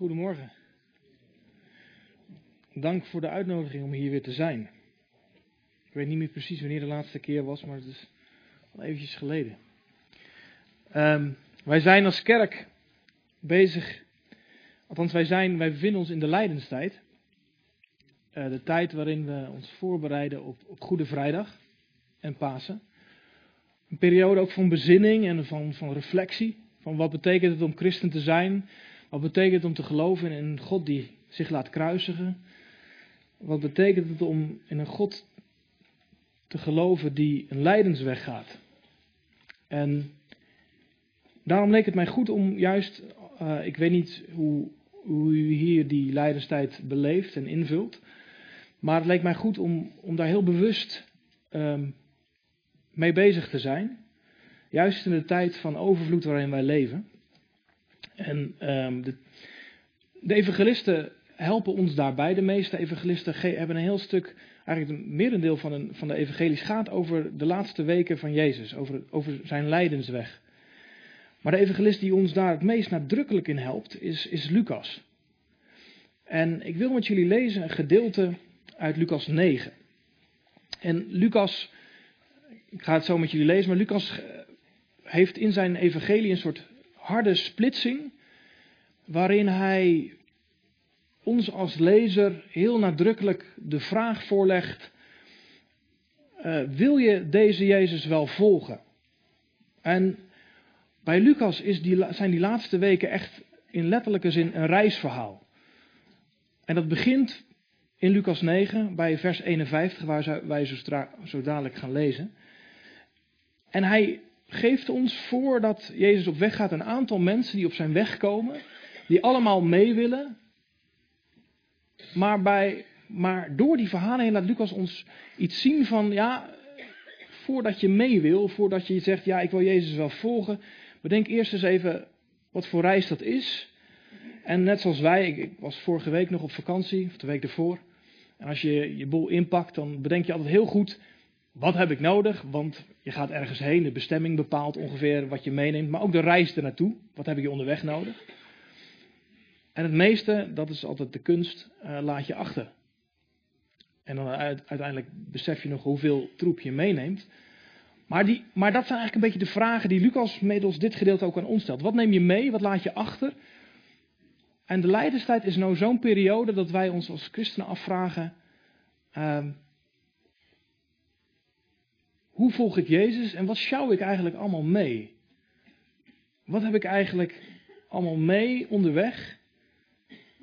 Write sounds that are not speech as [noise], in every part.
Goedemorgen. Dank voor de uitnodiging om hier weer te zijn. Ik weet niet meer precies wanneer de laatste keer was, maar het is al eventjes geleden. Um, wij zijn als kerk bezig, althans wij, zijn, wij bevinden ons in de lijdenstijd. Uh, de tijd waarin we ons voorbereiden op, op Goede Vrijdag en Pasen. Een periode ook van bezinning en van, van reflectie. Van wat betekent het om christen te zijn? Wat betekent het om te geloven in een God die zich laat kruisigen? Wat betekent het om in een God te geloven die een lijdensweg gaat? En daarom leek het mij goed om juist, uh, ik weet niet hoe, hoe u hier die lijdenstijd beleeft en invult, maar het leek mij goed om, om daar heel bewust um, mee bezig te zijn. Juist in de tijd van overvloed waarin wij leven. En um, de, evangelisten helpen ons daarbij. De meeste evangelisten hebben een heel stuk, eigenlijk een merendeel van, een, van de evangelies gaat over de laatste weken van Jezus, over, over zijn lijdensweg. Maar de evangelist die ons daar het meest nadrukkelijk in helpt, is, is Lucas. En ik wil met jullie lezen een gedeelte uit Lucas 9. En Lucas, ik ga het zo met jullie lezen, maar Lucas heeft in zijn evangelie een soort harde splitsing, waarin hij ons als lezer heel nadrukkelijk de vraag voorlegt: uh, wil je deze Jezus wel volgen? En bij Lucas is die, zijn die laatste weken echt in letterlijke zin een reisverhaal. En dat begint in Lucas 9 bij vers 51, waar wij zo dadelijk gaan lezen. En hij geeft ons voordat Jezus op weg gaat een aantal mensen die op zijn weg komen, die allemaal mee willen. Maar, bij, maar door die verhalen laat Lucas ons iets zien van, ja, voordat je mee wil, voordat je zegt, ja, ik wil Jezus wel volgen, bedenk eerst eens even wat voor reis dat is. En net zoals wij, ik, ik was vorige week nog op vakantie, of de week ervoor. En als je je boel inpakt, dan bedenk je altijd heel goed, wat heb ik nodig? Want je gaat ergens heen, de bestemming bepaalt ongeveer wat je meeneemt, maar ook de reis ernaartoe. Wat heb je onderweg nodig? En het meeste, dat is altijd de kunst, uh, laat je achter. En dan uiteindelijk besef je nog hoeveel troep je meeneemt. Maar, die, maar dat zijn eigenlijk een beetje de vragen die Lucas middels dit gedeelte ook aan ons stelt. Wat neem je mee? Wat laat je achter? En de leiderstijd is nou zo'n periode dat wij ons als christenen afvragen. Uh, hoe volg ik Jezus en wat schouw ik eigenlijk allemaal mee? Wat heb ik eigenlijk allemaal mee onderweg?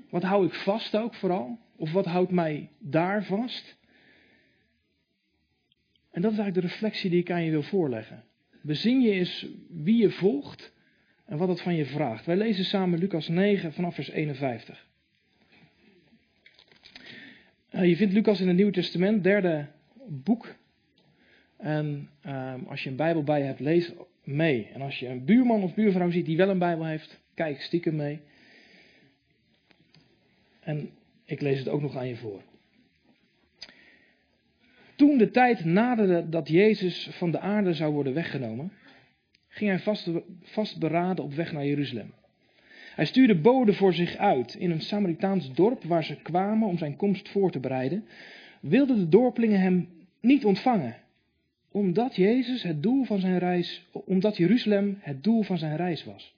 Wat hou ik vast ook vooral? Of wat houdt mij daar vast? En dat is eigenlijk de reflectie die ik aan je wil voorleggen. Bezin je eens wie je volgt en wat het van je vraagt. Wij lezen samen Lucas 9 vanaf vers 51. Eh, je vindt Lucas in het Nieuwe Testament, derde boek en um, als je een Bijbel bij je hebt, lees mee. En als je een buurman of buurvrouw ziet die wel een Bijbel heeft, kijk stiekem mee. En ik lees het ook nog aan je voor. Toen de tijd naderde dat Jezus van de aarde zou worden weggenomen, ging hij vast, vastberaden op weg naar Jeruzalem. Hij stuurde boden voor zich uit in een Samaritaans dorp waar ze kwamen om zijn komst voor te bereiden. Wilden de dorpelingen hem niet ontvangen omdat Jezus het doel van zijn reis, omdat Jeruzalem het doel van zijn reis was.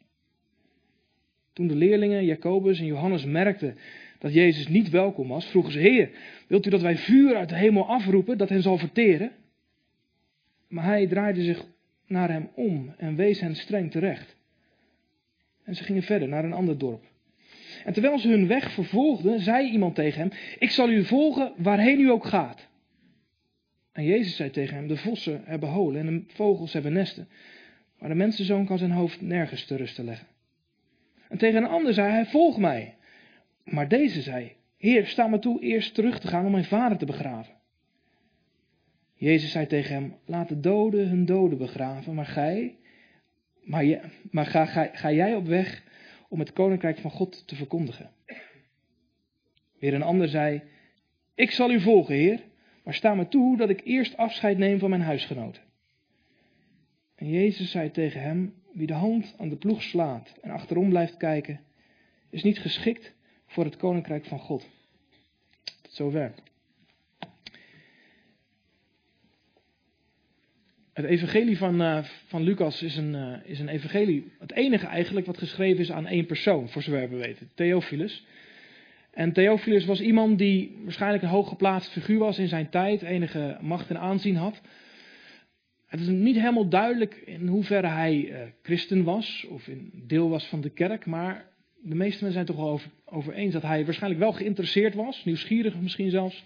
Toen de leerlingen Jacobus en Johannes merkten dat Jezus niet welkom was, vroegen ze: Heer, wilt u dat wij vuur uit de hemel afroepen dat hen zal verteren? Maar hij draaide zich naar hem om en wees hen streng terecht. En ze gingen verder naar een ander dorp. En terwijl ze hun weg vervolgden, zei iemand tegen hem: Ik zal u volgen waarheen u ook gaat. En Jezus zei tegen hem: De vossen hebben holen en de vogels hebben nesten. Maar de mensenzoon kan zijn hoofd nergens te rusten leggen. En tegen een ander zei hij: Volg mij. Maar deze zei: Heer, sta me toe eerst terug te gaan om mijn vader te begraven. Jezus zei tegen hem: Laat de doden hun doden begraven, maar gij, maar, maar ga, ga, ga jij op weg om het koninkrijk van God te verkondigen. Weer een ander zei: Ik zal u volgen, Heer, maar sta me toe dat ik eerst afscheid neem van mijn huisgenoten. En Jezus zei tegen hem, wie de hand aan de ploeg slaat en achterom blijft kijken, is niet geschikt voor het koninkrijk van God. Tot zover. Het evangelie van, uh, van Lucas is een, uh, is een evangelie, het enige eigenlijk wat geschreven is aan één persoon, voor zover we weten, Theophilus. En Theophilus was iemand die waarschijnlijk een hooggeplaatst figuur was in zijn tijd, enige macht en aanzien had. Het is niet helemaal duidelijk in hoeverre hij uh, christen was of in deel was van de kerk, maar de meeste mensen zijn toch wel over, over eens dat hij waarschijnlijk wel geïnteresseerd was, nieuwsgierig misschien zelfs,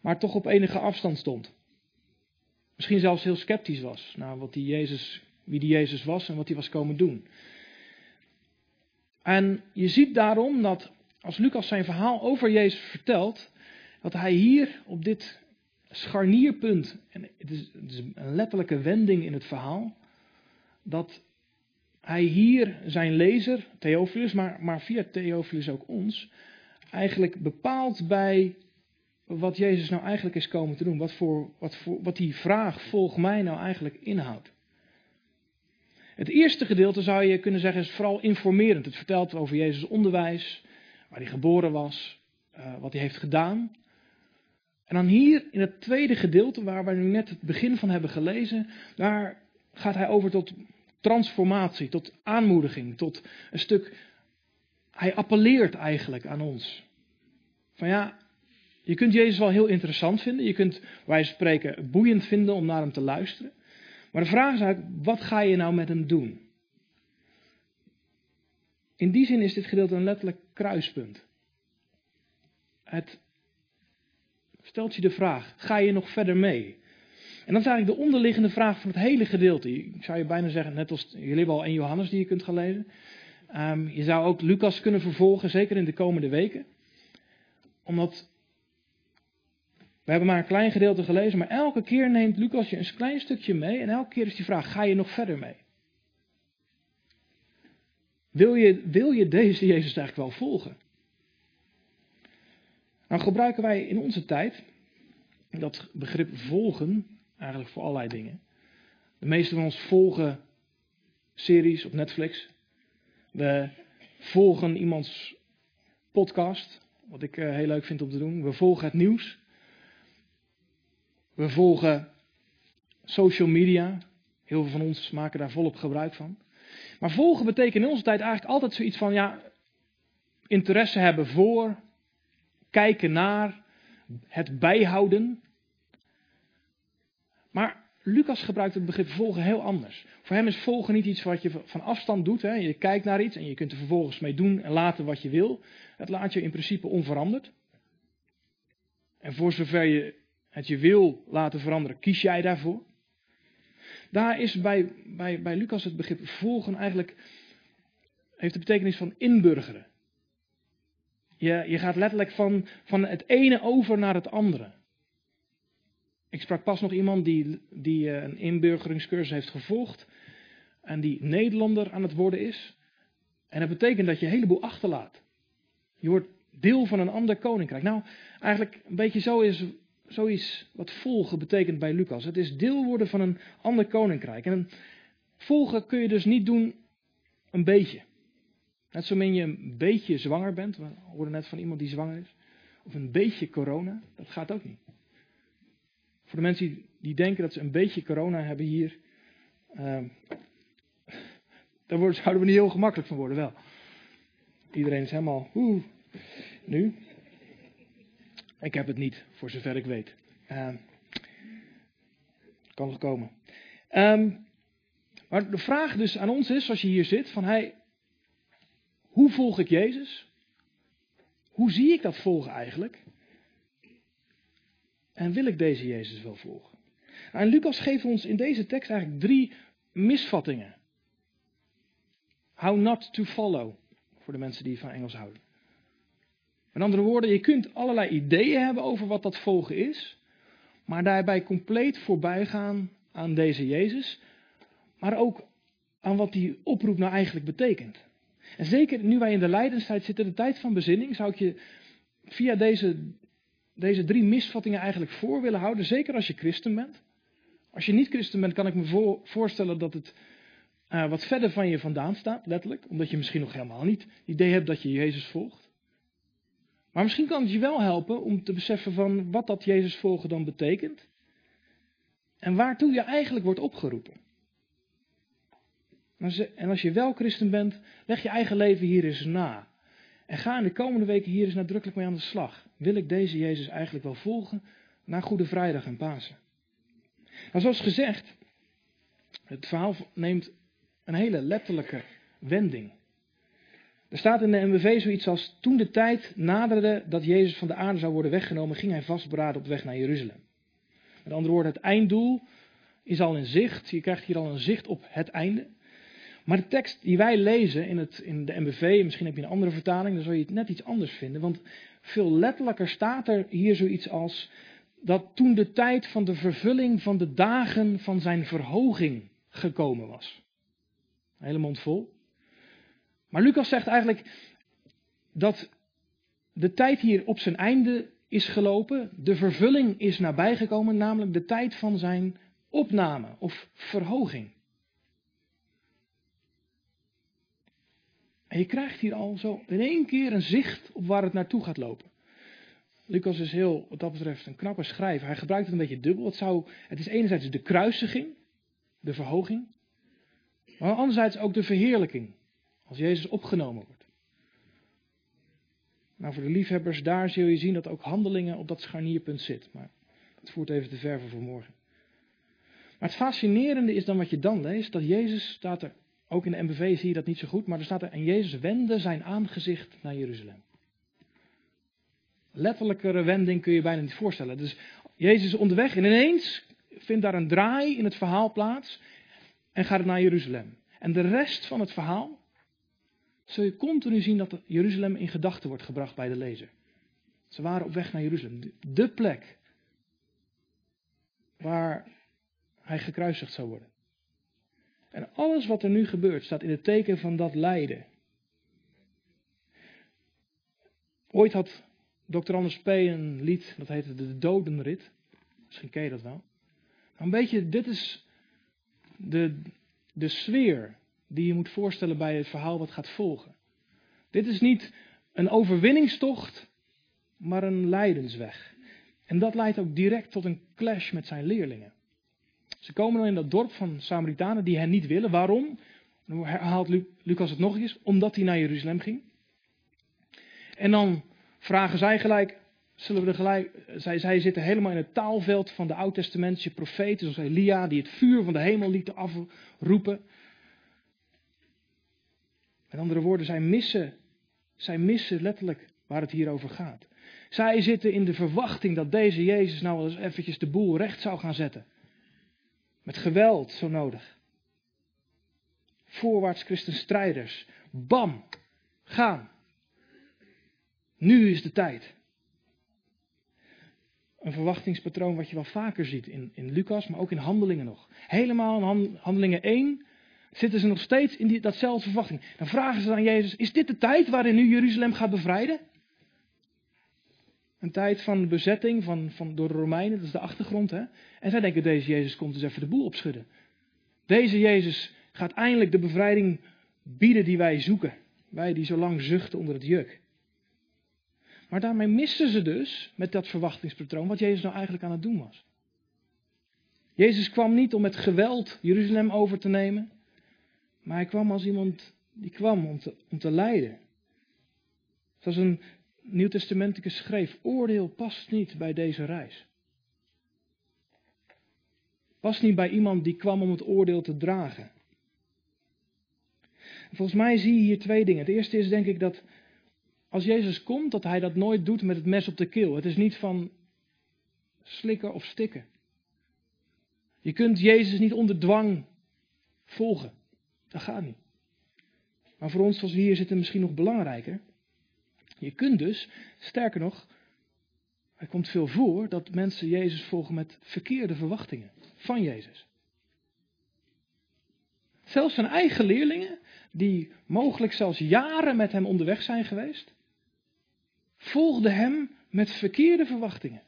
maar toch op enige afstand stond. Misschien zelfs heel sceptisch was naar wat die Jezus, wie die Jezus was en wat hij was komen doen. En je ziet daarom dat als Lucas zijn verhaal over Jezus vertelt, dat hij hier op dit scharnierpunt, en het is, het is een letterlijke wending in het verhaal, dat hij hier zijn lezer, Theophilus, maar, maar via Theophilus ook ons, eigenlijk bepaalt bij wat Jezus nou eigenlijk is komen te doen. Wat, voor, wat, voor, wat die vraag, volg mij, nou eigenlijk inhoudt. Het eerste gedeelte zou je kunnen zeggen is vooral informerend. Het vertelt over Jezus' onderwijs, waar hij geboren was, uh, wat hij heeft gedaan. En dan hier in het tweede gedeelte, waar we nu net het begin van hebben gelezen, daar gaat hij over tot transformatie, tot aanmoediging, tot een stuk. Hij appelleert eigenlijk aan ons. Van ja, je kunt Jezus wel heel interessant vinden. Je kunt, wij spreken, boeiend vinden om naar hem te luisteren. Maar de vraag is eigenlijk, wat ga je nou met hem doen? In die zin is dit gedeelte een letterlijk kruispunt. Het stelt je de vraag, ga je nog verder mee? En dat is eigenlijk de onderliggende vraag van het hele gedeelte. Ik zou je bijna zeggen, net als jullie hebben al 1 Johannes die je kunt gaan lezen. Um, je zou ook Lucas kunnen vervolgen, zeker in de komende weken. Omdat we hebben maar een klein gedeelte gelezen, maar elke keer neemt Lucas je een klein stukje mee en elke keer is die vraag, ga je nog verder mee? Wil je, wil je deze Jezus eigenlijk wel volgen? Nou gebruiken wij in onze tijd dat begrip volgen eigenlijk voor allerlei dingen. De meeste van ons volgen series op Netflix. We volgen iemands podcast, wat ik eh, heel leuk vind om te doen. We volgen het nieuws. We volgen social media. Heel veel van ons maken daar volop gebruik van. Maar volgen betekent in onze tijd eigenlijk altijd zoiets van ja, interesse hebben voor, kijken naar, het bijhouden. Maar Lucas gebruikt het begrip volgen heel anders. Voor hem is volgen niet iets wat je van afstand doet. Hè. Je kijkt naar iets en je kunt er vervolgens mee doen en laten wat je wil. Het laat je in principe onveranderd. En voor zover je het je wil laten veranderen, kies jij daarvoor. Daar is bij, bij, bij Lucas het begrip volgen eigenlijk, heeft de betekenis van inburgeren. Je, je gaat letterlijk van, van het ene over naar het andere. Ik sprak pas nog iemand die, die eh, een inburgeringscursus heeft gevolgd. En die Nederlander aan het worden is. En dat betekent dat je een heleboel achterlaat. Je wordt deel van een ander koninkrijk. Nou, eigenlijk een beetje zo is zoiets wat volgen betekent bij Lucas. Het is deel worden van een ander koninkrijk. En volgen kun je dus niet doen een beetje. Net zo min je een beetje zwanger bent. We hoorden net van iemand die zwanger is. Of een beetje corona. Dat gaat ook niet. Voor de mensen die denken dat ze een beetje corona hebben hier. Uh, daar zouden we niet heel gemakkelijk van worden, wel. Iedereen is helemaal. Oeh, nu. Ik heb het niet, voor zover ik weet. Uh, kan nog komen. Um, maar de vraag dus aan ons is, als je hier zit, van hey, hoe volg ik Jezus? Hoe zie ik dat volgen eigenlijk? En wil ik deze Jezus wel volgen? Nou, en Lucas geeft ons in deze tekst eigenlijk drie misvattingen. How not to follow, voor de mensen die van Engels houden. Met andere woorden, je kunt allerlei ideeën hebben over wat dat volgen is, maar daarbij compleet voorbij gaan aan deze Jezus, maar ook aan wat die oproep nou eigenlijk betekent. En zeker nu wij in de lijdenstijd zitten, de tijd van bezinning, zou ik je via deze, deze drie misvattingen eigenlijk voor willen houden, zeker als je christen bent. Als je niet christen bent, kan ik me voor, voorstellen dat het uh, wat verder van je vandaan staat, letterlijk, omdat je misschien nog helemaal niet het idee hebt dat je Jezus volgt. Maar misschien kan het je wel helpen om te beseffen van wat dat Jezus volgen dan betekent. En waartoe je eigenlijk wordt opgeroepen. En als je wel christen bent, leg je eigen leven hier eens na. En ga in de komende weken hier eens nadrukkelijk mee aan de slag. Wil ik deze Jezus eigenlijk wel volgen na Goede Vrijdag en Pasen? Nou, zoals gezegd, het verhaal neemt een hele letterlijke wending. Er staat in de MBV zoiets als: Toen de tijd naderde dat Jezus van de aarde zou worden weggenomen, ging hij vastberaden op weg naar Jeruzalem. Met andere woorden, het einddoel is al in zicht. Je krijgt hier al een zicht op het einde. Maar de tekst die wij lezen in, het, in de MBV, misschien heb je een andere vertaling, dan zul je het net iets anders vinden. Want veel letterlijker staat er hier zoiets als dat toen de tijd van de vervulling van de dagen van zijn verhoging gekomen was. Een hele vol. Maar Lucas zegt eigenlijk dat de tijd hier op zijn einde is gelopen, de vervulling is nabijgekomen, namelijk de tijd van zijn opname of verhoging. En je krijgt hier al zo in één keer een zicht op waar het naartoe gaat lopen. Lucas is heel, wat dat betreft, een knappe schrijver. Hij gebruikt het een beetje dubbel. Het, zou, het is enerzijds de kruisiging, de verhoging, maar anderzijds ook de verheerlijking, als Jezus opgenomen wordt. Nou, voor de liefhebbers, daar zul je zien dat ook handelingen op dat scharnierpunt zit. Maar het voert even te ver voor morgen. Maar het fascinerende is dan wat je dan leest, dat Jezus staat er ook in de MBV zie je dat niet zo goed, maar er staat er, en Jezus wendde zijn aangezicht naar Jeruzalem. Letterlijkere wending kun je bijna niet voorstellen. Dus Jezus is onderweg en ineens vindt daar een draai in het verhaal plaats en gaat naar Jeruzalem. En de rest van het verhaal zul je continu zien dat Jeruzalem in gedachten wordt gebracht bij de lezer. Ze waren op weg naar Jeruzalem, de plek waar hij gekruisigd zou worden. En alles wat er nu gebeurt staat in het teken van dat lijden. Ooit had Dr. Anders P. een lied, dat heette De Dodenrit. Misschien ken je dat wel. Nou, een beetje, dit is de, de sfeer die je moet voorstellen bij het verhaal wat gaat volgen. Dit is niet een overwinningstocht, maar een lijdensweg. En dat leidt ook direct tot een clash met zijn leerlingen. Ze komen dan in dat dorp van Samaritanen die hen niet willen. Waarom? Dan herhaalt Lucas het nog eens. Omdat hij naar Jeruzalem ging. En dan vragen zij gelijk, zullen we er gelijk, zij, zij zitten helemaal in het taalveld van de Oud-testamentische profeten, zoals Elia, die het vuur van de hemel lieten afroepen. Met andere woorden, zij missen, zij missen letterlijk waar het hier over gaat. Zij zitten in de verwachting dat deze Jezus nou eens eventjes de boel recht zou gaan zetten. Met geweld zo nodig. Voorwaarts christenstrijders. Bam! Gaan. Nu is de tijd. Een verwachtingspatroon wat je wel vaker ziet in, in Lucas, maar ook in handelingen nog. Helemaal in handelingen 1 zitten ze nog steeds in die, datzelfde verwachting. Dan vragen ze aan Jezus, is dit de tijd waarin nu Jeruzalem gaat bevrijden? Een tijd van bezetting van, van, door de Romeinen, dat is de achtergrond. Hè? En zij denken, deze Jezus komt dus even de boel opschudden. Deze Jezus gaat eindelijk de bevrijding bieden die wij zoeken. Wij die zo lang zuchten onder het juk. Maar daarmee missen ze dus, met dat verwachtingspatroon, wat Jezus nou eigenlijk aan het doen was. Jezus kwam niet om met geweld Jeruzalem over te nemen, maar hij kwam als iemand die kwam om te, om te lijden. Zoals een Nieuwtestamenticus schreef, oordeel past niet bij deze reis. Past niet bij iemand die kwam om het oordeel te dragen. Volgens mij zie je hier twee dingen. Het eerste is denk ik dat als Jezus komt, dat hij dat nooit doet met het mes op de keel. Het is niet van slikken of stikken. Je kunt Jezus niet onder dwang volgen. Dat gaat niet. Maar voor ons zoals we hier zitten misschien nog belangrijker. Je kunt dus, sterker nog, het komt veel voor dat mensen Jezus volgen met verkeerde verwachtingen van Jezus. Zelfs zijn eigen leerlingen, die mogelijk zelfs jaren met hem onderweg zijn geweest, volgden hem met verkeerde verwachtingen.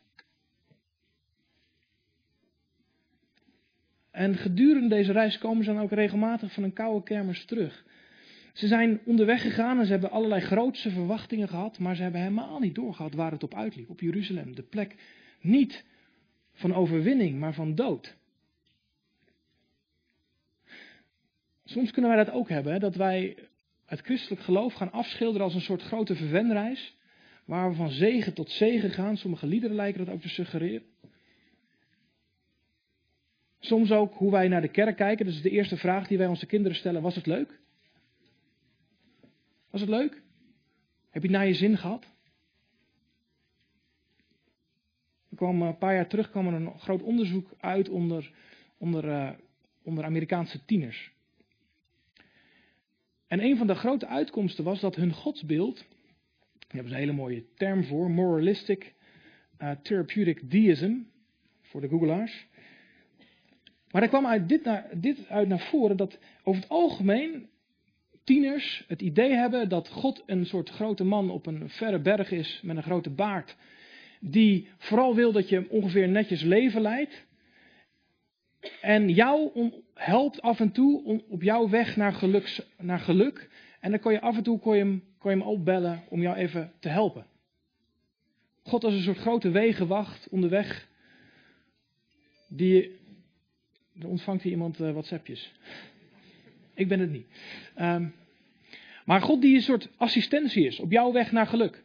En gedurende deze reis komen ze dan ook regelmatig van een koude kermis terug. Ze zijn onderweg gegaan en ze hebben allerlei grootse verwachtingen gehad, maar ze hebben helemaal niet doorgehad waar het op uitliep, op Jeruzalem. De plek niet van overwinning, maar van dood. Soms kunnen wij dat ook hebben, dat wij het christelijk geloof gaan afschilderen als een soort grote verwenreis, waar we van zegen tot zegen gaan. Sommige liederen lijken dat ook te suggereren. Soms ook hoe wij naar de kerk kijken. Is de eerste vraag die wij onze kinderen stellen. Was het leuk? Was het leuk? Heb je het naar je zin gehad? Er kwam een paar jaar terug kwam er een groot onderzoek uit onder, onder, uh, onder Amerikaanse tieners. En een van de grote uitkomsten was dat hun godsbeeld, daar hebben ze een hele mooie term voor, moralistic uh, therapeutic deism, voor de googelaars. Maar er kwam uit dit, naar, dit uit naar voren dat over het algemeen tieners het idee hebben dat God een soort grote man op een verre berg is met een grote baard. Die vooral wil dat je ongeveer netjes leven leidt. En jou helpt af en toe op jouw weg naar geluk. Naar geluk. En dan kon je af en toe kon je hem, kon je hem opbellen om jou even te helpen. God als een soort grote wegenwacht onderweg. Die. Ontvangt hier iemand uh, WhatsAppjes. Ik ben het niet. Um, maar God die een soort assistentie is op jouw weg naar geluk.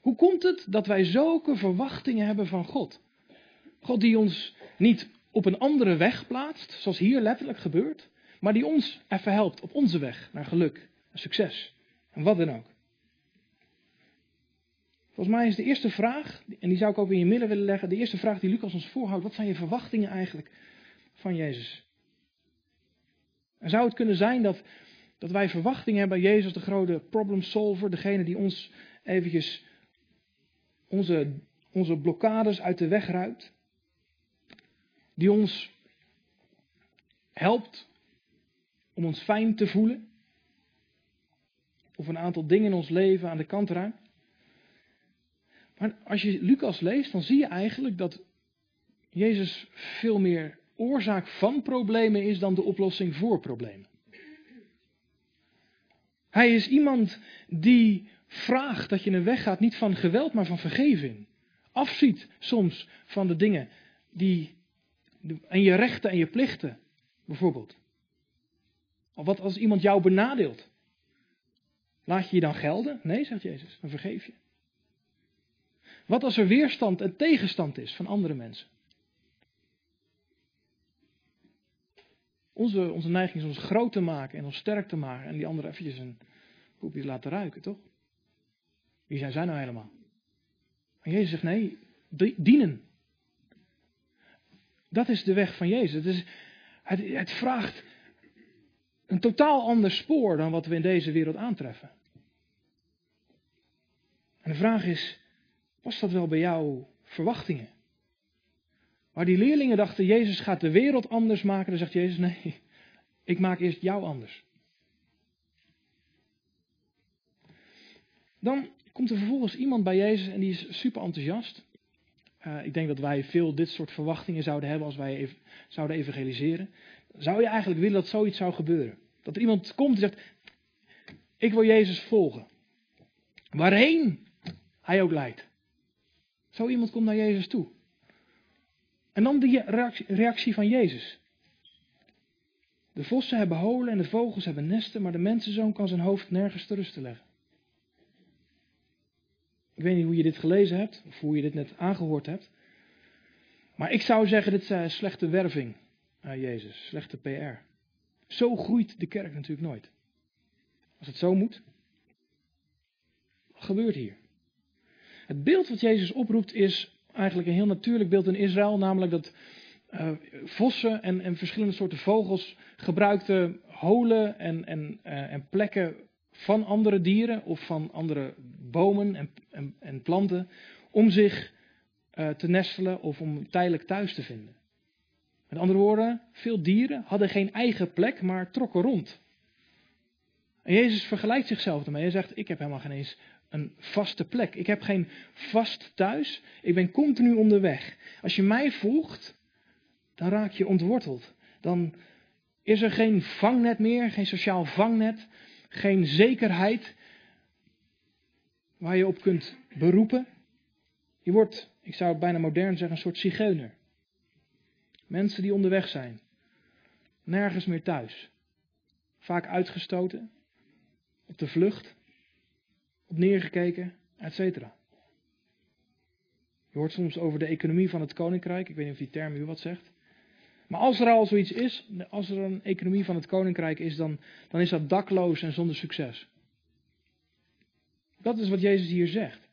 Hoe komt het dat wij zulke verwachtingen hebben van God? God die ons niet op een andere weg plaatst, zoals hier letterlijk gebeurt, maar die ons even helpt op onze weg naar geluk succes en wat dan ook. Volgens mij is de eerste vraag, en die zou ik ook in je midden willen leggen, de eerste vraag die Lucas ons voorhoudt, wat zijn je verwachtingen eigenlijk van Jezus? En zou het kunnen zijn dat, dat wij verwachtingen hebben bij Jezus, de grote problem solver, degene die ons eventjes onze, onze blokkades uit de weg ruimt? Die ons helpt om ons fijn te voelen? Of een aantal dingen in ons leven aan de kant ruimt? Maar als je Lucas leest, dan zie je eigenlijk dat Jezus veel meer oorzaak van problemen is dan de oplossing voor problemen. Hij is iemand die vraagt dat je een weg gaat, niet van geweld, maar van vergeving. Afziet soms van de dingen die. en je rechten en je plichten, bijvoorbeeld. Of wat als iemand jou benadeelt? Laat je je dan gelden? Nee, zegt Jezus, dan vergeef je. Wat als er weerstand en tegenstand is van andere mensen? Onze, onze neiging is ons groot te maken en ons sterk te maken. En die anderen eventjes een poepje laten ruiken, toch? Wie zijn zij nou helemaal? En Jezus zegt nee, dienen. Dat is de weg van Jezus. Is, het, het vraagt een totaal ander spoor dan wat we in deze wereld aantreffen. En de vraag is, past dat wel bij jouw verwachtingen? Maar die leerlingen dachten, Jezus gaat de wereld anders maken. Dan zegt Jezus, nee, [laughs] ik maak eerst jou anders. Dan komt er vervolgens iemand bij Jezus en die is super enthousiast. Uh, ik denk dat wij veel dit soort verwachtingen zouden hebben als wij zouden evangeliseren. Zou je eigenlijk willen dat zoiets zou gebeuren? Dat er iemand komt en zegt, ik wil Jezus volgen. Waarheen hij ook leidt. Zo iemand komt naar Jezus toe. En dan die reactie van Jezus. De vossen hebben holen en de vogels hebben nesten, maar de mensenzoon kan zijn hoofd nergens te rusten leggen. Ik weet niet hoe je dit gelezen hebt, of hoe je dit net aangehoord hebt. Maar ik zou zeggen, dit is slechte werving aan Jezus, slechte PR. Zo groeit de kerk natuurlijk nooit. Als het zo moet. Wat gebeurt hier? Het beeld wat Jezus oproept is eigenlijk een heel natuurlijk beeld in Israël, namelijk dat uh, vossen en, en, verschillende soorten vogels gebruikten holen en, en, uh, en, plekken van andere dieren of van andere bomen en, en, en planten om zich uh, te nestelen of om tijdelijk thuis te vinden. Met andere woorden, veel dieren hadden geen eigen plek, maar trokken rond. En Jezus vergelijkt zichzelf ermee. Hij zegt: Ik heb helemaal geen eens een vaste plek. Ik heb geen vast thuis. Ik ben continu onderweg. Als je mij volgt, dan raak je ontworteld. Dan is er geen vangnet meer, geen sociaal vangnet, geen zekerheid waar je op kunt beroepen. Je wordt, ik zou het bijna modern zeggen, een soort zigeuner. Mensen die onderweg zijn, nergens meer thuis, vaak uitgestoten, op de vlucht, neergekeken, etc. Je hoort soms over de economie van het koninkrijk. Ik weet niet of die term u wat zegt. Maar als er al zoiets is, als er een economie van het koninkrijk is, dan, dan is dat dakloos en zonder succes. Dat is wat Jezus hier zegt.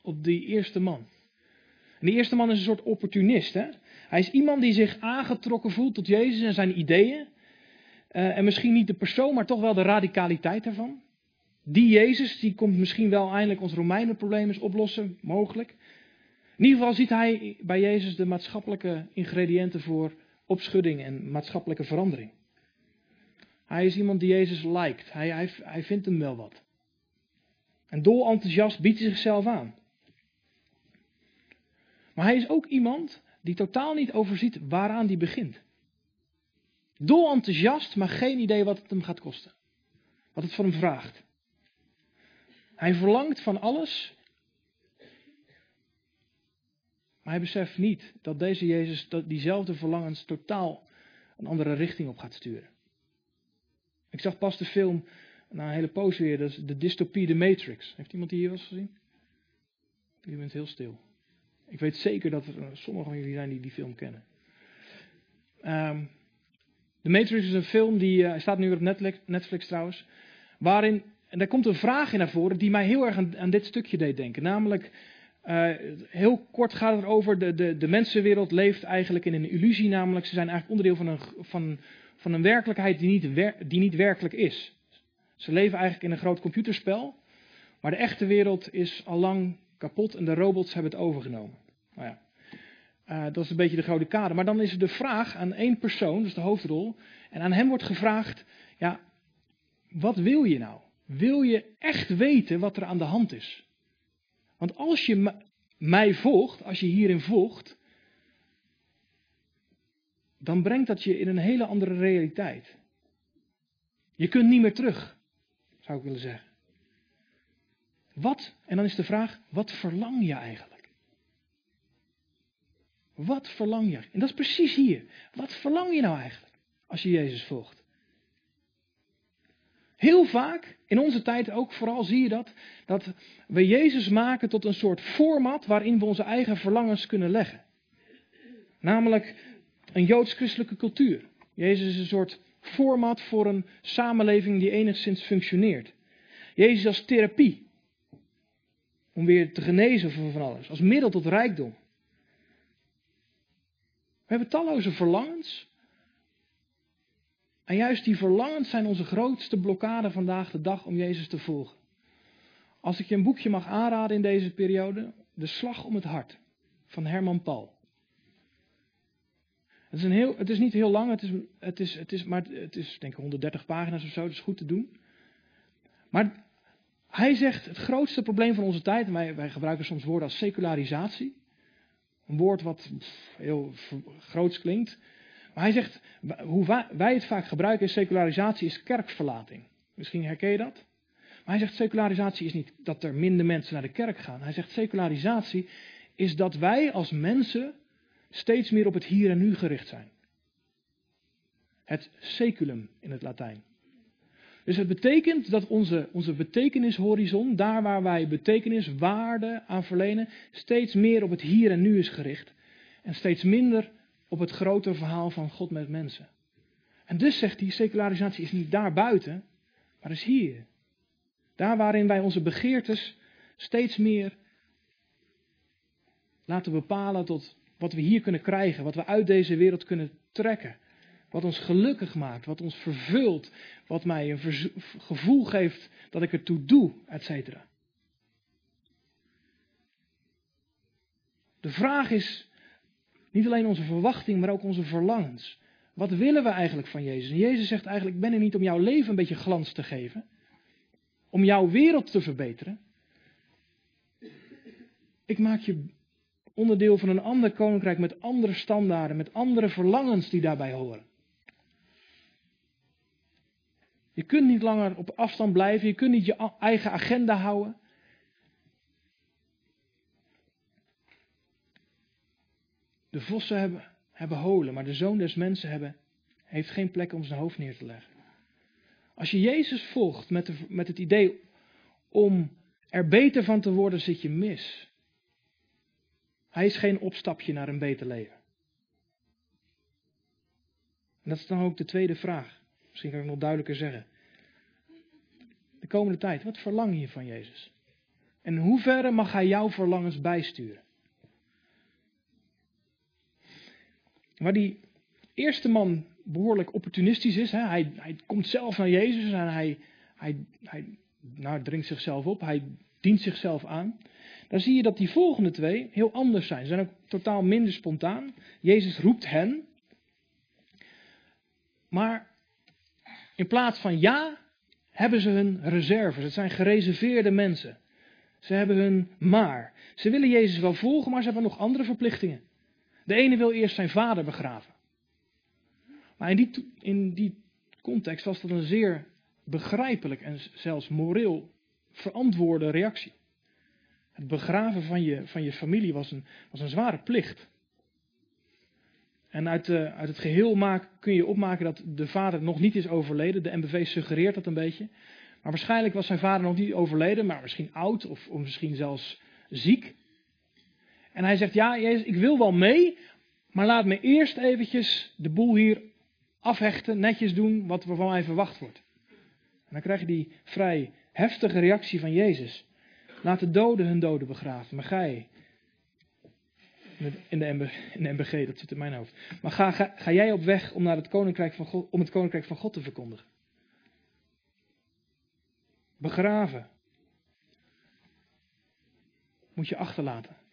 Op die eerste man. Die eerste man is een soort opportunist. Hè? Hij is iemand die zich aangetrokken voelt tot Jezus en zijn ideeën. Uh, en misschien niet de persoon, maar toch wel de radicaliteit daarvan. Die Jezus, die komt misschien wel eindelijk ons Romeinenprobleem eens oplossen, mogelijk. In ieder geval ziet hij bij Jezus de maatschappelijke ingrediënten voor opschudding en maatschappelijke verandering. Hij is iemand die Jezus lijkt. Hij, hij, hij vindt hem wel wat. En dol enthousiast biedt hij zichzelf aan. Maar hij is ook iemand die totaal niet overziet waaraan hij begint. Dol enthousiast, maar geen idee wat het hem gaat kosten. Wat het voor hem vraagt. Hij verlangt van alles. Maar hij beseft niet dat deze Jezus diezelfde verlangens totaal een andere richting op gaat sturen. Ik zag pas de film, na een hele poos weer, dat is de dystopie The Matrix. Heeft iemand die hier eens gezien? Je bent heel stil. Ik weet zeker dat er sommigen van jullie zijn die die film kennen. Um, The Matrix is een film die uh, staat nu op Netflix, Netflix trouwens. Waarin en daar komt een vraag in naar voren die mij heel erg aan, aan dit stukje deed denken. Namelijk, uh, heel kort gaat het over, de, de, de mensenwereld leeft eigenlijk in een illusie. Namelijk, ze zijn eigenlijk onderdeel van een, van, van een werkelijkheid die niet, die niet werkelijk is. Ze leven eigenlijk in een groot computerspel. Maar de echte wereld is al lang kapot en de robots hebben het overgenomen. Nou ja, uh, dat is een beetje de gouden kader. Maar dan is er de vraag aan één persoon, dus de hoofdrol. En aan hem wordt gevraagd, ja, wat wil je nou? Wil je echt weten wat er aan de hand is. Want als je mij volgt, als je hierin volgt, dan brengt dat je in een hele andere realiteit. Je kunt niet meer terug, zou ik willen zeggen. Wat, en dan is de vraag, wat verlang je eigenlijk? Wat verlang je? En dat is precies hier. Wat verlang je nou eigenlijk als je Jezus volgt? Heel vaak, in onze tijd ook vooral, zie je dat, dat we Jezus maken tot een soort format waarin we onze eigen verlangens kunnen leggen. Namelijk een joods-christelijke cultuur. Jezus is een soort format voor een samenleving die enigszins functioneert. Jezus als therapie. Om weer te genezen van alles. Als middel tot rijkdom. We hebben talloze verlangens. En juist die verlangens zijn onze grootste blokkade vandaag de dag om Jezus te volgen. Als ik je een boekje mag aanraden in deze periode, De Slag om het Hart van Herman Paul. Het is, een heel, het is niet heel lang, het is, het is, het is, maar het is denk ik 130 pagina's of zo, dat is goed te doen. Maar hij zegt het grootste probleem van onze tijd, wij, wij gebruiken soms woorden als secularisatie. Een woord wat heel groots klinkt. Maar hij zegt, hoe wij het vaak gebruiken in secularisatie is kerkverlating. Misschien herken je dat? Maar hij zegt, secularisatie is niet dat er minder mensen naar de kerk gaan. Hij zegt, secularisatie is dat wij als mensen steeds meer op het hier en nu gericht zijn. Het seculum in het Latijn. Dus het betekent dat onze, onze betekenishorizon, daar waar wij betekenis, waarde aan verlenen, steeds meer op het hier en nu is gericht. En steeds minder op het grote verhaal van God met mensen. En dus zegt hij, secularisatie is niet daar buiten, maar is hier. Daar waarin wij onze begeertes steeds meer laten bepalen tot wat we hier kunnen krijgen, wat we uit deze wereld kunnen trekken. Wat ons gelukkig maakt, wat ons vervult, wat mij een gevoel geeft dat ik ertoe doe, et cetera. De vraag is, niet alleen onze verwachting, maar ook onze verlangens. Wat willen we eigenlijk van Jezus? En Jezus zegt eigenlijk, ik ben er niet om jouw leven een beetje glans te geven. Om jouw wereld te verbeteren. Ik maak je onderdeel van een ander koninkrijk met andere standaarden, met andere verlangens die daarbij horen. Je kunt niet langer op afstand blijven, je kunt niet je eigen agenda houden. De vossen hebben, hebben holen, maar de zoon des mensen hebben, heeft geen plek om zijn hoofd neer te leggen. Als je Jezus volgt met, de, met het idee om er beter van te worden, zit je mis. Hij is geen opstapje naar een beter leven. En dat is dan ook de tweede vraag. Misschien kan ik nog duidelijker zeggen. De komende tijd, wat verlang je van Jezus? En hoeverre mag Hij jouw verlangens bijsturen? Waar die eerste man behoorlijk opportunistisch is, hè? Hij, hij komt zelf naar Jezus en hij, hij, hij nou, dringt zichzelf op, hij dient zichzelf aan. Dan zie je dat die volgende twee heel anders zijn. Ze zijn ook totaal minder spontaan. Jezus roept hen. Maar in plaats van ja, hebben ze hun reserves. Het zijn gereserveerde mensen. Ze hebben hun maar. Ze willen Jezus wel volgen, maar ze hebben nog andere verplichtingen. De ene wil eerst zijn vader begraven. Maar in die, in die context was dat een zeer begrijpelijk en zelfs moreel verantwoorde reactie. Het begraven van je, van je familie was een, was een zware plicht. En uit, de, uit het geheel maak, kun je opmaken dat de vader nog niet is overleden. De MBV suggereert dat een beetje. Maar waarschijnlijk was zijn vader nog niet overleden, maar misschien oud of, of misschien zelfs ziek. En hij zegt, ja Jezus, ik wil wel mee, maar laat me eerst eventjes de boel hier afhechten, netjes doen wat er van mij verwacht wordt. En dan krijg je die vrij heftige reactie van Jezus. Laat de doden hun doden begraven, maar gij, in de, MB, in de MBG, dat zit in mijn hoofd. Maar ga, ga, ga jij op weg om, naar het koninkrijk van God, om het koninkrijk van God te verkondigen? Begraven. Moet je achterlaten.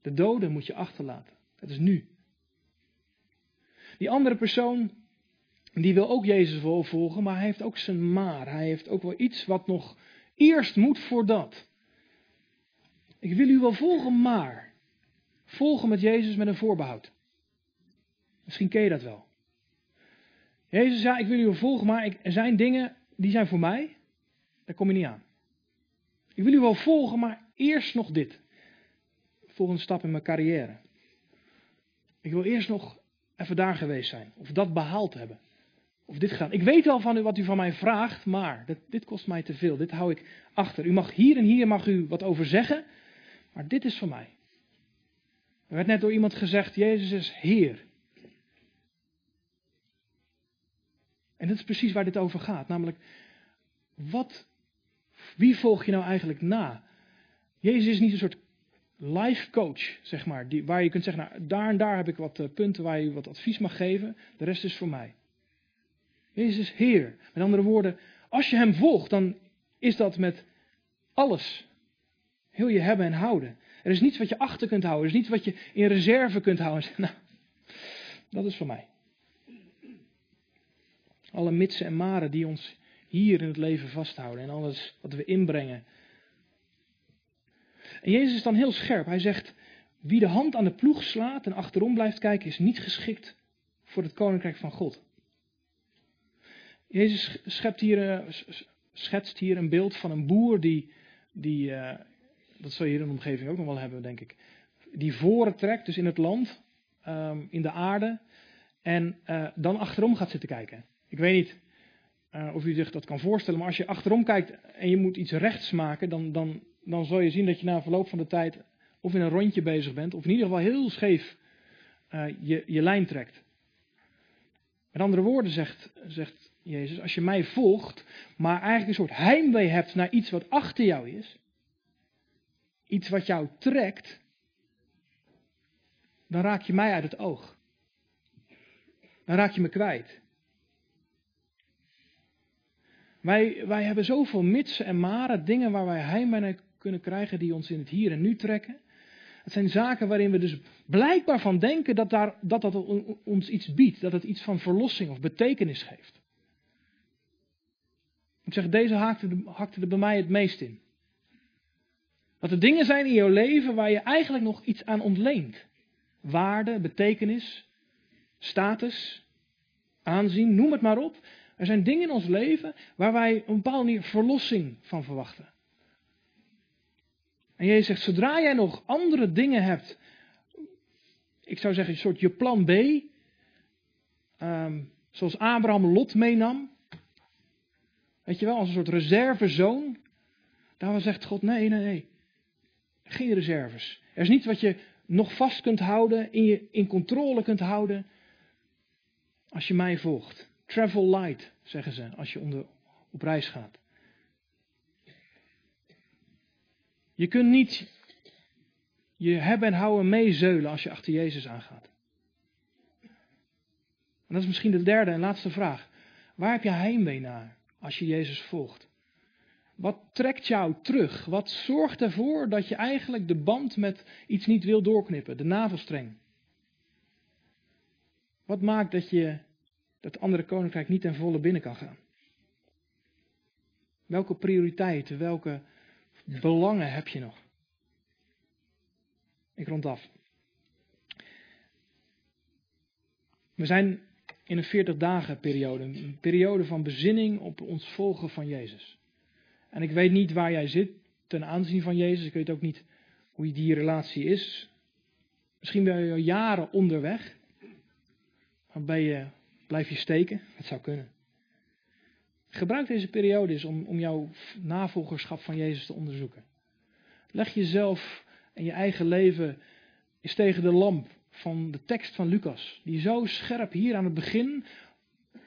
De doden moet je achterlaten. Het is nu. Die andere persoon, die wil ook Jezus wel volgen, maar hij heeft ook zijn maar. Hij heeft ook wel iets wat nog eerst moet voor dat. Ik wil u wel volgen, maar. Volgen met Jezus met een voorbehoud. Misschien ken je dat wel. Jezus zei, ik wil u wel volgen, maar ik, er zijn dingen die zijn voor mij. Daar kom je niet aan. Ik wil u wel volgen, maar eerst nog dit. Volgende stap in mijn carrière. Ik wil eerst nog even daar geweest zijn. Of dat behaald hebben. Of dit gaan. Ik weet wel van u wat u van mij vraagt, maar dit, dit kost mij te veel. Dit hou ik achter. U mag hier en hier mag u wat over zeggen, maar dit is voor mij. Er werd net door iemand gezegd, Jezus is Heer. En dat is precies waar dit over gaat. Namelijk, wat, wie volg je nou eigenlijk na? Jezus is niet een soort life coach, zeg maar. Die, waar je kunt zeggen, nou, daar en daar heb ik wat eh, punten waar je wat advies mag geven. De rest is voor mij. Jezus Heer. Met andere woorden, als je Hem volgt, dan is dat met alles. Heel je hebben en houden. Er is niets wat je achter kunt houden. Er is niets wat je in reserve kunt houden. [laughs] Nou, dat is voor mij. Alle mitsen en maren die ons hier in het leven vasthouden. En alles wat we inbrengen. En Jezus is dan heel scherp. Hij zegt, wie de hand aan de ploeg slaat en achterom blijft kijken, is niet geschikt voor het koninkrijk van God. Jezus schept hier, eh, schetst hier een beeld van een boer die, die uh, dat zul je hier in de omgeving ook nog wel hebben, denk ik, die voren trekt, dus in het land, um, in de aarde, en uh, dan achterom gaat zitten kijken. Ik weet niet uh, of u zich dat kan voorstellen, maar als je achterom kijkt en je moet iets rechts maken, dan, dan, dan zul je zien dat je na verloop van de tijd of in een rondje bezig bent, of in ieder geval heel scheef je, je lijn trekt. Met andere woorden zegt, zegt Jezus, als je mij volgt, maar eigenlijk een soort heimwee hebt naar iets wat achter jou is, iets wat jou trekt, dan raak je mij uit het oog. Dan raak je me kwijt. Wij, wij hebben zoveel mitsen en maren, dingen waar wij heimwee naar kunnen krijgen, die ons in het hier en nu trekken. Het zijn zaken waarin we dus blijkbaar van denken dat, daar, dat dat ons iets biedt, dat het iets van verlossing of betekenis geeft. Ik zeg, deze hakte, hakte er bij mij het meest in. Dat er dingen zijn in jouw leven waar je eigenlijk nog iets aan ontleent. Waarde, betekenis, status, aanzien, noem het maar op. Er zijn dingen in ons leven waar wij op een bepaalde manier verlossing van verwachten. En Jezus zegt, zodra jij nog andere dingen hebt, ik zou zeggen een soort je plan B, um, zoals Abraham Lot meenam, weet je wel, als een soort reservezoon, daar zegt God, nee, nee, nee, geen reserves. Er is niets wat je nog vast kunt houden, in, je, in controle kunt houden, als je mij volgt. Travel light, zeggen ze, als je onder, op reis gaat. Je kunt niet je hebben en houden meezeulen als je achter Jezus aangaat. En dat is misschien de derde en laatste vraag. Waar heb je heimwee naar als je Jezus volgt? Wat trekt jou terug? Wat zorgt ervoor dat je eigenlijk de band met iets niet wil doorknippen, de navelstreng? Wat maakt dat je dat andere koninkrijk niet ten volle binnen kan gaan? Welke prioriteiten, welke belangen heb je nog? Ik rond af. We zijn in een 40 dagen periode, een periode van bezinning op ons volgen van Jezus. En ik weet niet waar jij zit ten aanzien van Jezus. Ik weet ook niet hoe die relatie is. Misschien ben je al jaren onderweg. Maar ben je, blijf je steken? Dat zou kunnen. Gebruik deze periode eens om, om jouw navolgerschap van Jezus te onderzoeken. Leg jezelf en je eigen leven eens tegen de lamp van de tekst van Lucas. Die zo scherp hier aan het begin,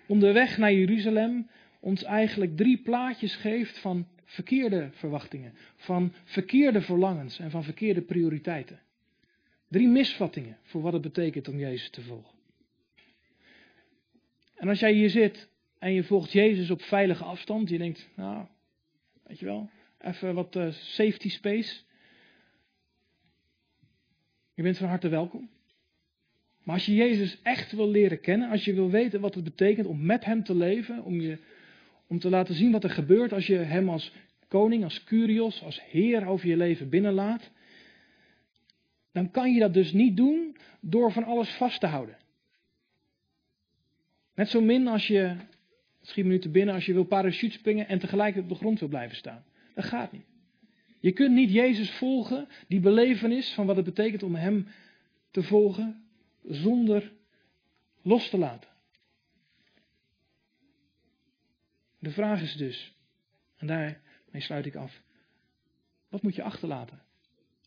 onderweg naar Jeruzalem, ons eigenlijk drie plaatjes geeft van verkeerde verwachtingen, van verkeerde verlangens en van verkeerde prioriteiten. Drie misvattingen voor wat het betekent om Jezus te volgen. En als jij hier zit en je volgt Jezus op veilige afstand, je denkt, nou, weet je wel, even wat uh, safety space. Je bent van harte welkom. Maar als je Jezus echt wil leren kennen, als je wil weten wat het betekent om met Hem te leven, om, je, om te laten zien wat er gebeurt als je Hem als koning, als Curios, als Heer over je leven binnenlaat, dan kan je dat dus niet doen door van alles vast te houden. Net zo min als je, schiet minuten binnen, als je wil parachute springen en tegelijk op de grond wil blijven staan. Dat gaat niet. Je kunt niet Jezus volgen, die belevenis van wat het betekent om Hem te volgen, zonder los te laten. De vraag is dus, en daarmee sluit ik af, wat moet je achterlaten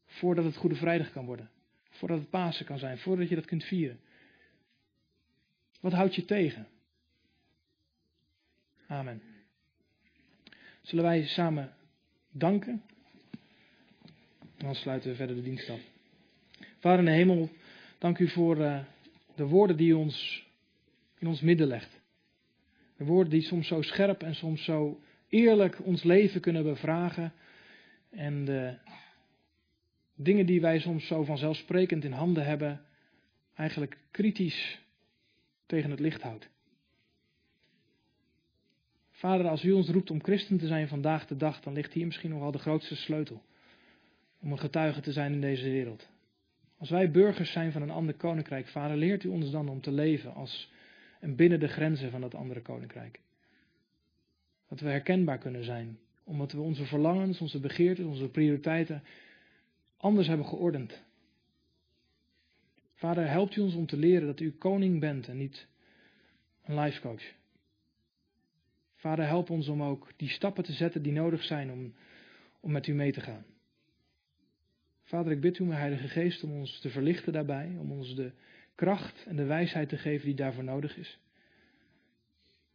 voordat het Goede Vrijdag kan worden? Voordat het Pasen kan zijn, voordat je dat kunt vieren? Wat houdt je tegen? Amen. Zullen wij samen danken? En dan sluiten we verder de dienst af. Vader in de hemel, dank u voor uh, de woorden die u ons in ons midden legt. De woorden die soms zo scherp en soms zo eerlijk ons leven kunnen bevragen. En de dingen die wij soms zo vanzelfsprekend in handen hebben, eigenlijk kritisch tegen het licht houdt. Vader, als u ons roept om christen te zijn vandaag de dag, dan ligt hier misschien nog wel de grootste sleutel om een getuige te zijn in deze wereld. Als wij burgers zijn van een ander koninkrijk, vader, leert u ons dan om te leven als en binnen de grenzen van dat andere koninkrijk. Dat we herkenbaar kunnen zijn, omdat we onze verlangens, onze begeerten, onze prioriteiten anders hebben geordend. Vader, helpt u ons om te leren dat u koning bent en niet een life coach. Vader, help ons om ook die stappen te zetten die nodig zijn om, om met u mee te gaan. Vader, ik bid u, mijn Heilige Geest, om ons te verlichten daarbij, om ons de kracht en de wijsheid te geven die daarvoor nodig is.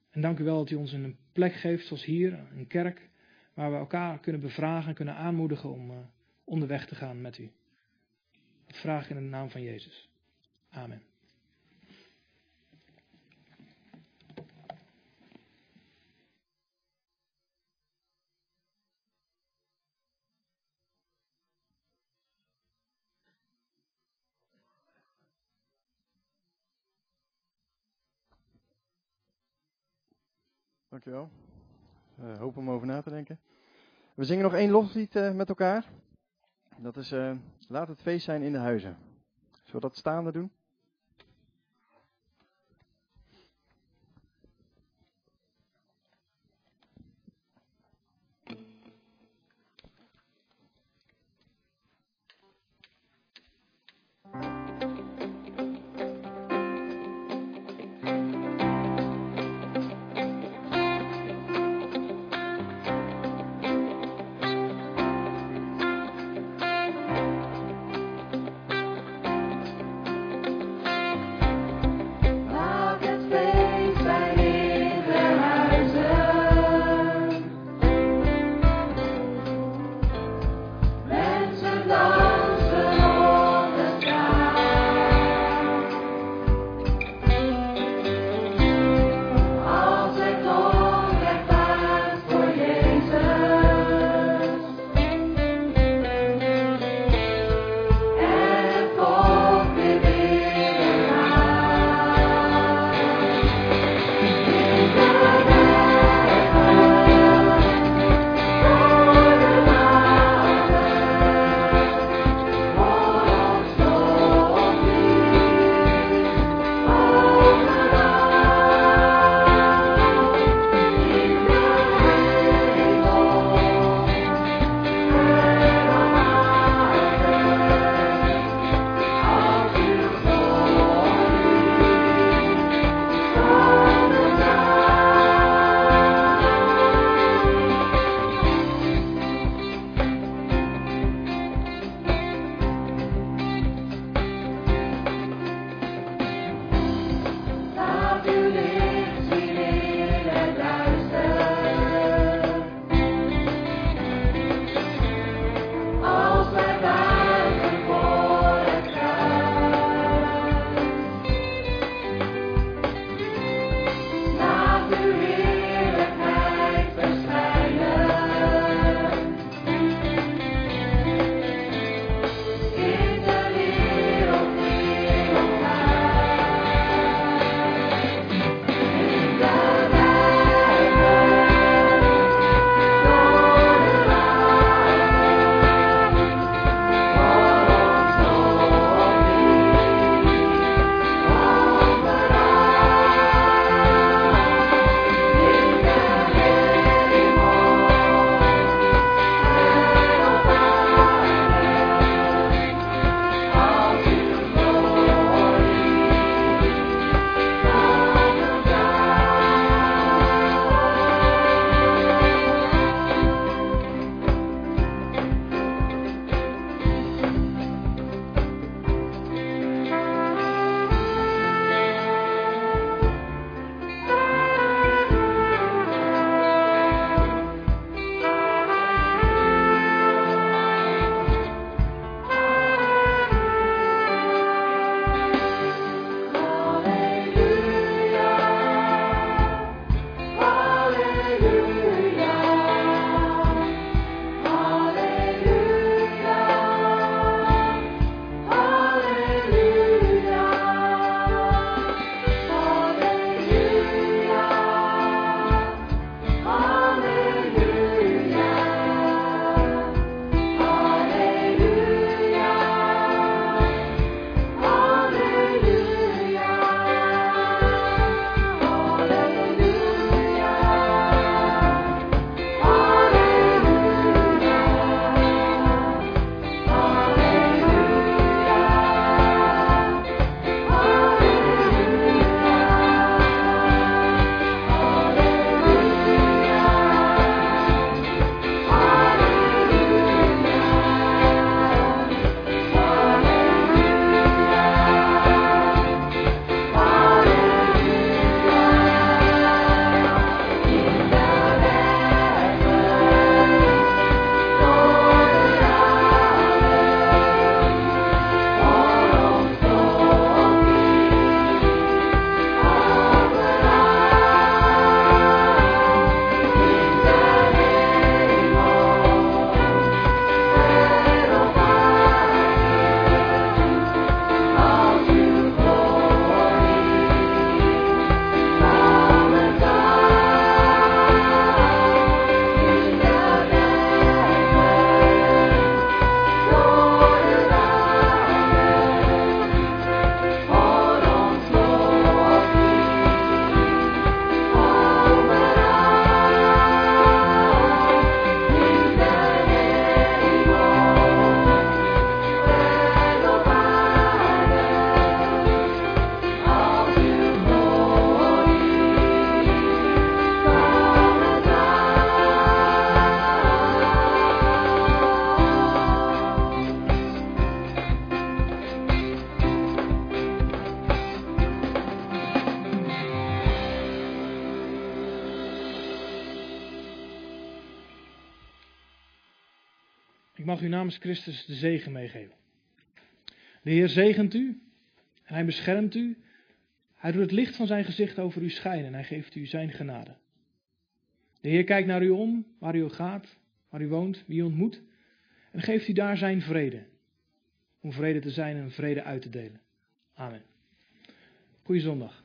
En dank u wel dat u ons een plek geeft, zoals hier, een kerk, waar we elkaar kunnen bevragen en kunnen aanmoedigen om uh, onderweg te gaan met u. Dat vraag in de naam van Jezus. Amen. Dankjewel. Uh, hoop om over na te denken. We zingen nog één loflied uh, met elkaar. Dat is, uh, laat het feest zijn in de huizen. Zullen we dat staande doen? Christus de zegen meegeven. De Heer zegent u en hij beschermt u. Hij doet het licht van zijn gezicht over u schijnen en hij geeft u zijn genade. De Heer kijkt naar u om, waar u gaat, waar u woont, wie u ontmoet, en geeft u daar zijn vrede. Om vrede te zijn en vrede uit te delen. Amen. Goeie zondag.